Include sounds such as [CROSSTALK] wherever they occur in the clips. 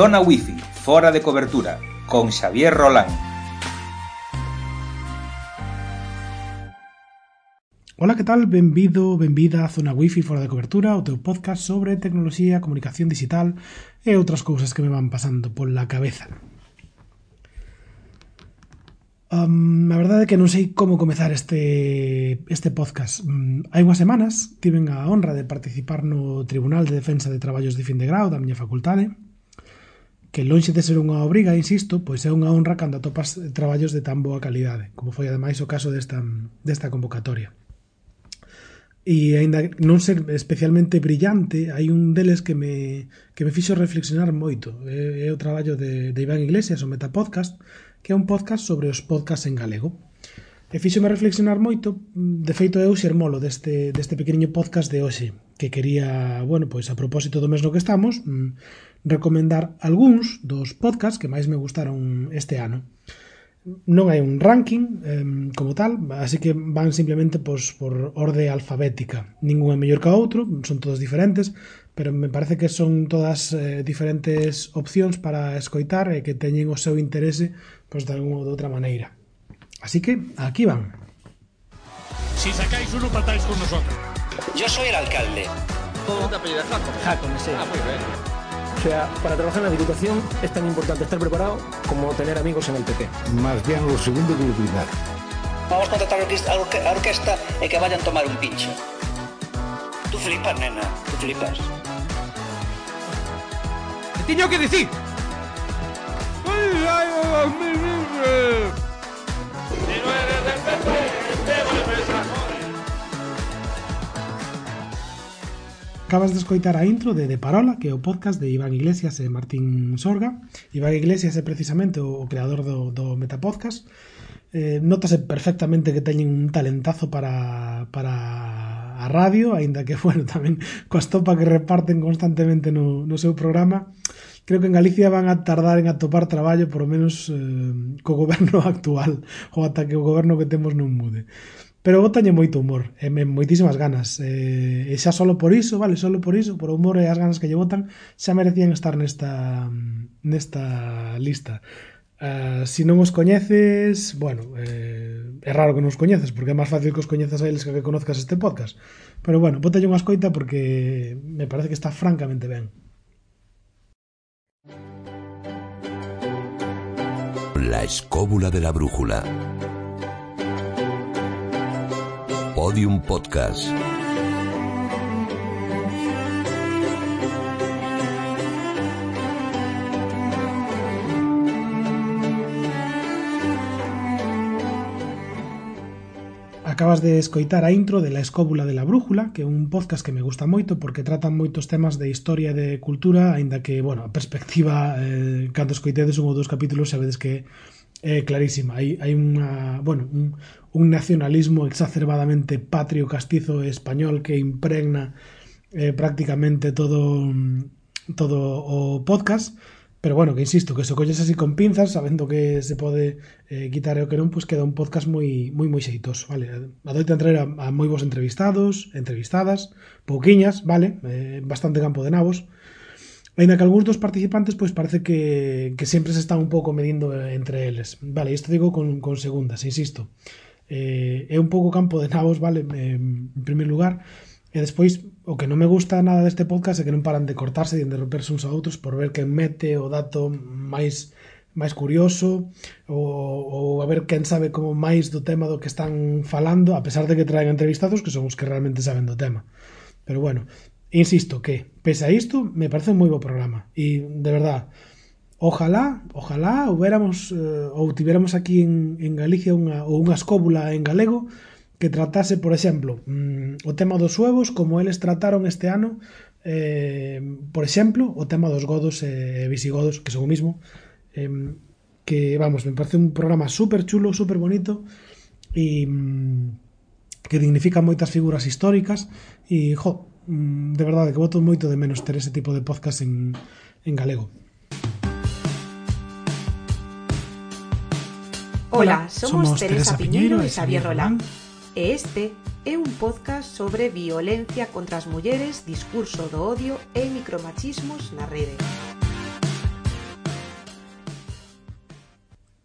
Zona Wifi, fora de cobertura, con Xavier Rolán. Ola, que tal? Benvido, benvida a Zona Wifi fora de cobertura, o teu podcast sobre tecnoloxía, comunicación digital e outras cousas que me van pasando pola cabeza. Um, a verdade é que non sei como comezar este, este podcast. Um, hai unhas semanas tiven a honra de participar no Tribunal de Defensa de Traballos de Fin de Grau da miña facultade que lonxe de ser unha obriga, insisto, pois é unha honra cando atopas traballos de tan boa calidade, como foi ademais o caso desta, desta convocatoria. E aínda non ser especialmente brillante, hai un deles que me, que me fixo reflexionar moito. É, é o traballo de, de Iván Iglesias, o Metapodcast, que é un podcast sobre os podcasts en galego. E fíxome reflexionar moito, de feito eu xermolo deste, deste pequeniño podcast de hoxe, que quería, bueno, pois a propósito do mesmo que estamos, mm, recomendar algúns dos podcasts que máis me gustaron este ano. Non hai un ranking eh, como tal, así que van simplemente pois, por orde alfabética. Ningún é mellor que outro, son todos diferentes, pero me parece que son todas eh, diferentes opcións para escoitar e que teñen o seu interese pois, de alguna ou de outra maneira. Así que aquí van. Si sacáis uno, patáis con nosotros. Yo soy el alcalde. ¿Cómo te apellidas, Jacob. Jacob, sí. Ah, muy bien. O sea, para trabajar en la Diputación es tan importante estar preparado como tener amigos en el PP. Más bien lo segundo que lo primero. Vamos a contratar a orquesta e que vayan tomar un pincho. Tú flipas, nena, tú flipas. ¿Qué tiño que decir? ¡Ay, ay, ay! Acabas de escoitar a intro de De Parola, que é o podcast de Iván Iglesias e Martín Sorga. Iván Iglesias é precisamente o creador do, do Metapodcast. Eh, notase perfectamente que teñen un talentazo para, para a radio, aínda que, [LAUGHS] bueno, tamén coa estopa que reparten constantemente no, no seu programa. Creo que en Galicia van a tardar en atopar traballo, por lo menos eh, co goberno [LAUGHS] actual, ou ata que o goberno que temos non mude. Pero botalle moito humor, e me, moitísimas ganas. E, e xa solo por iso, vale, solo por iso, por o humor e as ganas que lle botan, xa merecían estar nesta nesta lista. Uh, si non os coñeces, bueno, eh, é raro que non os coñeces, porque é máis fácil que os coñezas a eles que, que conozcas este podcast. Pero bueno, botalle unha escoita porque me parece que está francamente ben. La escóbula de la brújula Podium Podcast. Acabas de escoitar a intro de La Escóbula de la Brújula, que é un podcast que me gusta moito porque tratan moitos temas de historia e de cultura, aínda que, bueno, a perspectiva, eh, cando escoitedes un ou dos capítulos, sabedes que é clarísima. Hai, hai unha, bueno, un, un nacionalismo exacerbadamente patrio, castizo español que impregna eh, prácticamente todo todo o podcast Pero bueno, que insisto, que se colles así con pinzas, sabendo que se pode eh, quitar o que non, pois queda un podcast moi moi moi xeitoso, vale? Adoita entrar a, a moi bons entrevistados, entrevistadas, pouquiñas, vale? Eh, bastante campo de nabos. Ainda que algúns dos participantes pois parece que, que sempre se están un pouco medindo entre eles. Vale, isto digo con, con segundas, insisto. Eh, é un pouco campo de nabos, vale, eh, en primer lugar. E despois, o que non me gusta nada deste podcast é que non paran de cortarse e de romperse uns a outros por ver quen mete o dato máis máis curioso ou, ou a ver quen sabe como máis do tema do que están falando a pesar de que traen entrevistados que son os que realmente saben do tema pero bueno, insisto que, pese a isto, me parece un moi bo programa. E, de verdad, ojalá, ojalá houbéramos eh, ou tiveramos aquí en, en Galicia unha, ou unha escóbula en galego que tratase, por exemplo, mm, o tema dos suevos, como eles trataron este ano, eh, por exemplo, o tema dos godos e eh, visigodos, que son o mismo, eh, que, vamos, me parece un programa super chulo, super bonito, e mm, que dignifica moitas figuras históricas, e, jo, Mm, de verdade que voto moito de menos ter ese tipo de podcast en, en galego. Ola, somos, somos Teresa, Teresa Piñeiro e Xavier Rolán. E este é un podcast sobre violencia contra as mulleres, discurso do odio e micromachismos na rede.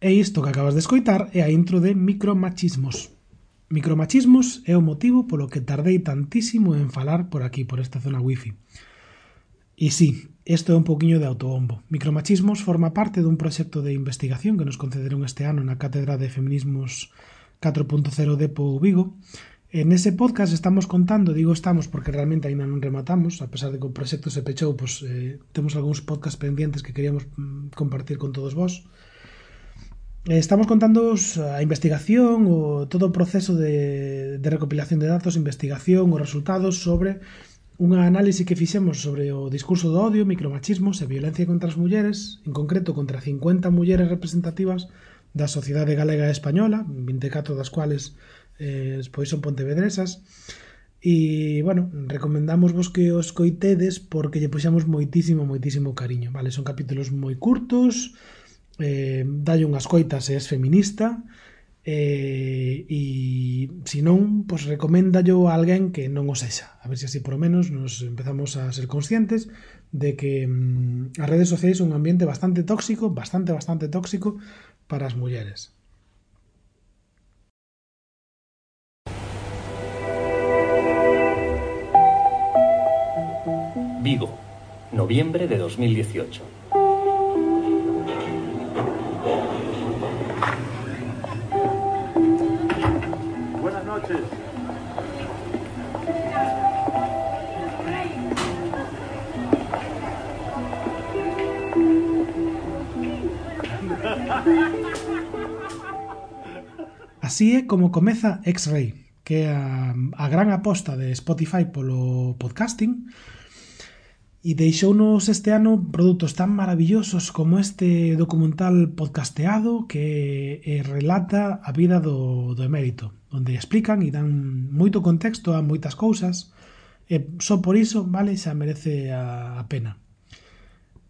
E isto que acabas de escoitar é a intro de Micromachismos. Micromachismos é o motivo polo que tardei tantísimo en falar por aquí, por esta zona wifi. E sí, isto é un poquinho de autobombo. Micromachismos forma parte dun proxecto de investigación que nos concederon este ano na Cátedra de Feminismos 4.0 de Pou Vigo. En ese podcast estamos contando, digo estamos porque realmente aínda non rematamos, a pesar de que o proxecto se pechou, pois eh, temos algúns podcast pendientes que queríamos mm, compartir con todos vós. Estamos contando a investigación o todo o proceso de, de recopilación de datos, investigación os resultados sobre unha análise que fixemos sobre o discurso do odio, micromachismos e violencia contra as mulleres, en concreto contra 50 mulleres representativas da sociedade galega e española, 24 das cuales eh, pois son pontevedresas, E, bueno, recomendamos vos que os coitedes porque lle puxamos moitísimo, moitísimo cariño, vale? Son capítulos moi curtos, eh, dalle unhas coitas se és feminista eh, e se non, pois recoméndallo a alguén que non o sexa. A ver se así por lo menos nos empezamos a ser conscientes de que mm, as redes sociais son un ambiente bastante tóxico bastante, bastante tóxico para as mulleres. Vigo, noviembre de 2018 noches. Así é como comeza X-Ray, que é a, a gran aposta de Spotify polo podcasting e deixounos este ano produtos tan maravillosos como este documental podcasteado que eh, relata a vida do, do emérito onde explican e dan moito contexto a moitas cousas e só por iso, vale, xa merece a, a pena.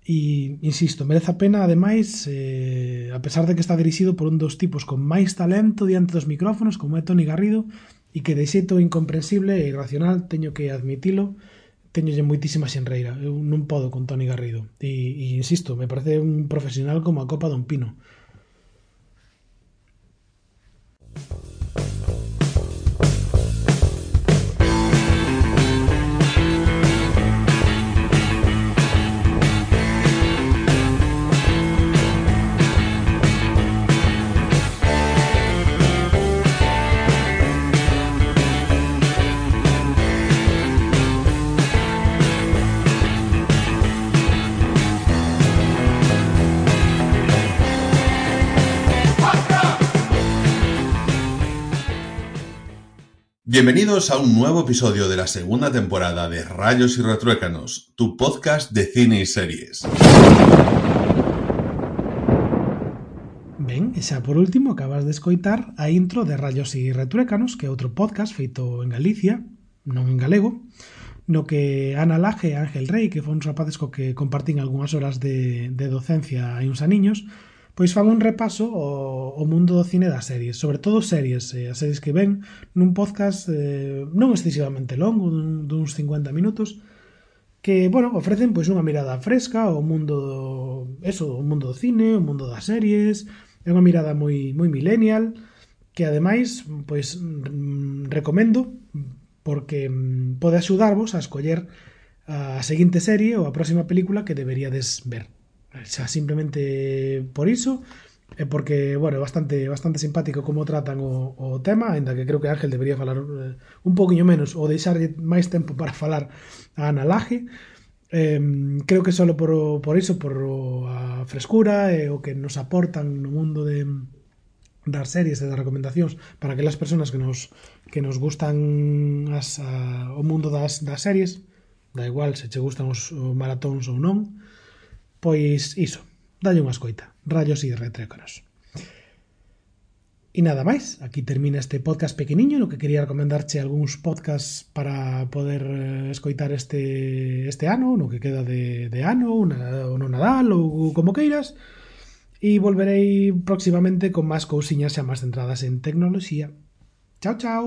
E, insisto, merece a pena, ademais, eh, a pesar de que está dirixido por un dos tipos con máis talento diante dos micrófonos, como é Toni Garrido, e que de xeito incomprensible e irracional, teño que admitilo, teñolle moitísima xenreira. Eu non podo con Toni Garrido. E, e insisto, me parece un profesional como a copa dun pino. Bienvenidos a un nuevo episodio de la segunda temporada de Rayos y Retruécanos, tu podcast de cine y series. Ben, e xa por último acabas de escoitar a intro de Rayos e Retruécanos, que é outro podcast feito en Galicia, non en galego, no que Ana Laje e Ángel Rey, que foron rapaces co que compartín algunhas horas de, de docencia hai uns aniños, niños, Pois fan un repaso ao, ao mundo do cine das series, sobre todo series, eh, as series que ven nun podcast eh, non excesivamente longo, dun, duns 50 minutos, que, bueno, ofrecen pois unha mirada fresca ao mundo do, eso, o mundo do cine, o mundo das series, é unha mirada moi moi millennial, que ademais pois mm, recomendo porque mm, pode axudarvos a escoller a seguinte serie ou a próxima película que deberíades ver xa simplemente por iso e porque, bueno, é bastante bastante simpático como tratan o, o tema, aínda que creo que Ángel debería falar eh, un poquinho menos ou deixarlle máis tempo para [LAUGHS] falar a Ana Laje. Eh, creo que solo por, o, por iso, por a frescura e o que nos aportan no mundo de das series e das recomendacións para aquelas persoas que nos que nos gustan as, a, o mundo das, das series da igual se che gustan os, os maratóns ou non Pois iso, dalle unha escoita, rayos e retrécanos. E nada máis, aquí termina este podcast pequeniño no que quería recomendarche algúns podcasts para poder eh, escoitar este este ano, no que queda de, de ano, una, ou no Nadal, ou como queiras. E volverei próximamente con máis cousiñas xa máis centradas en tecnoloxía. Chao, chao!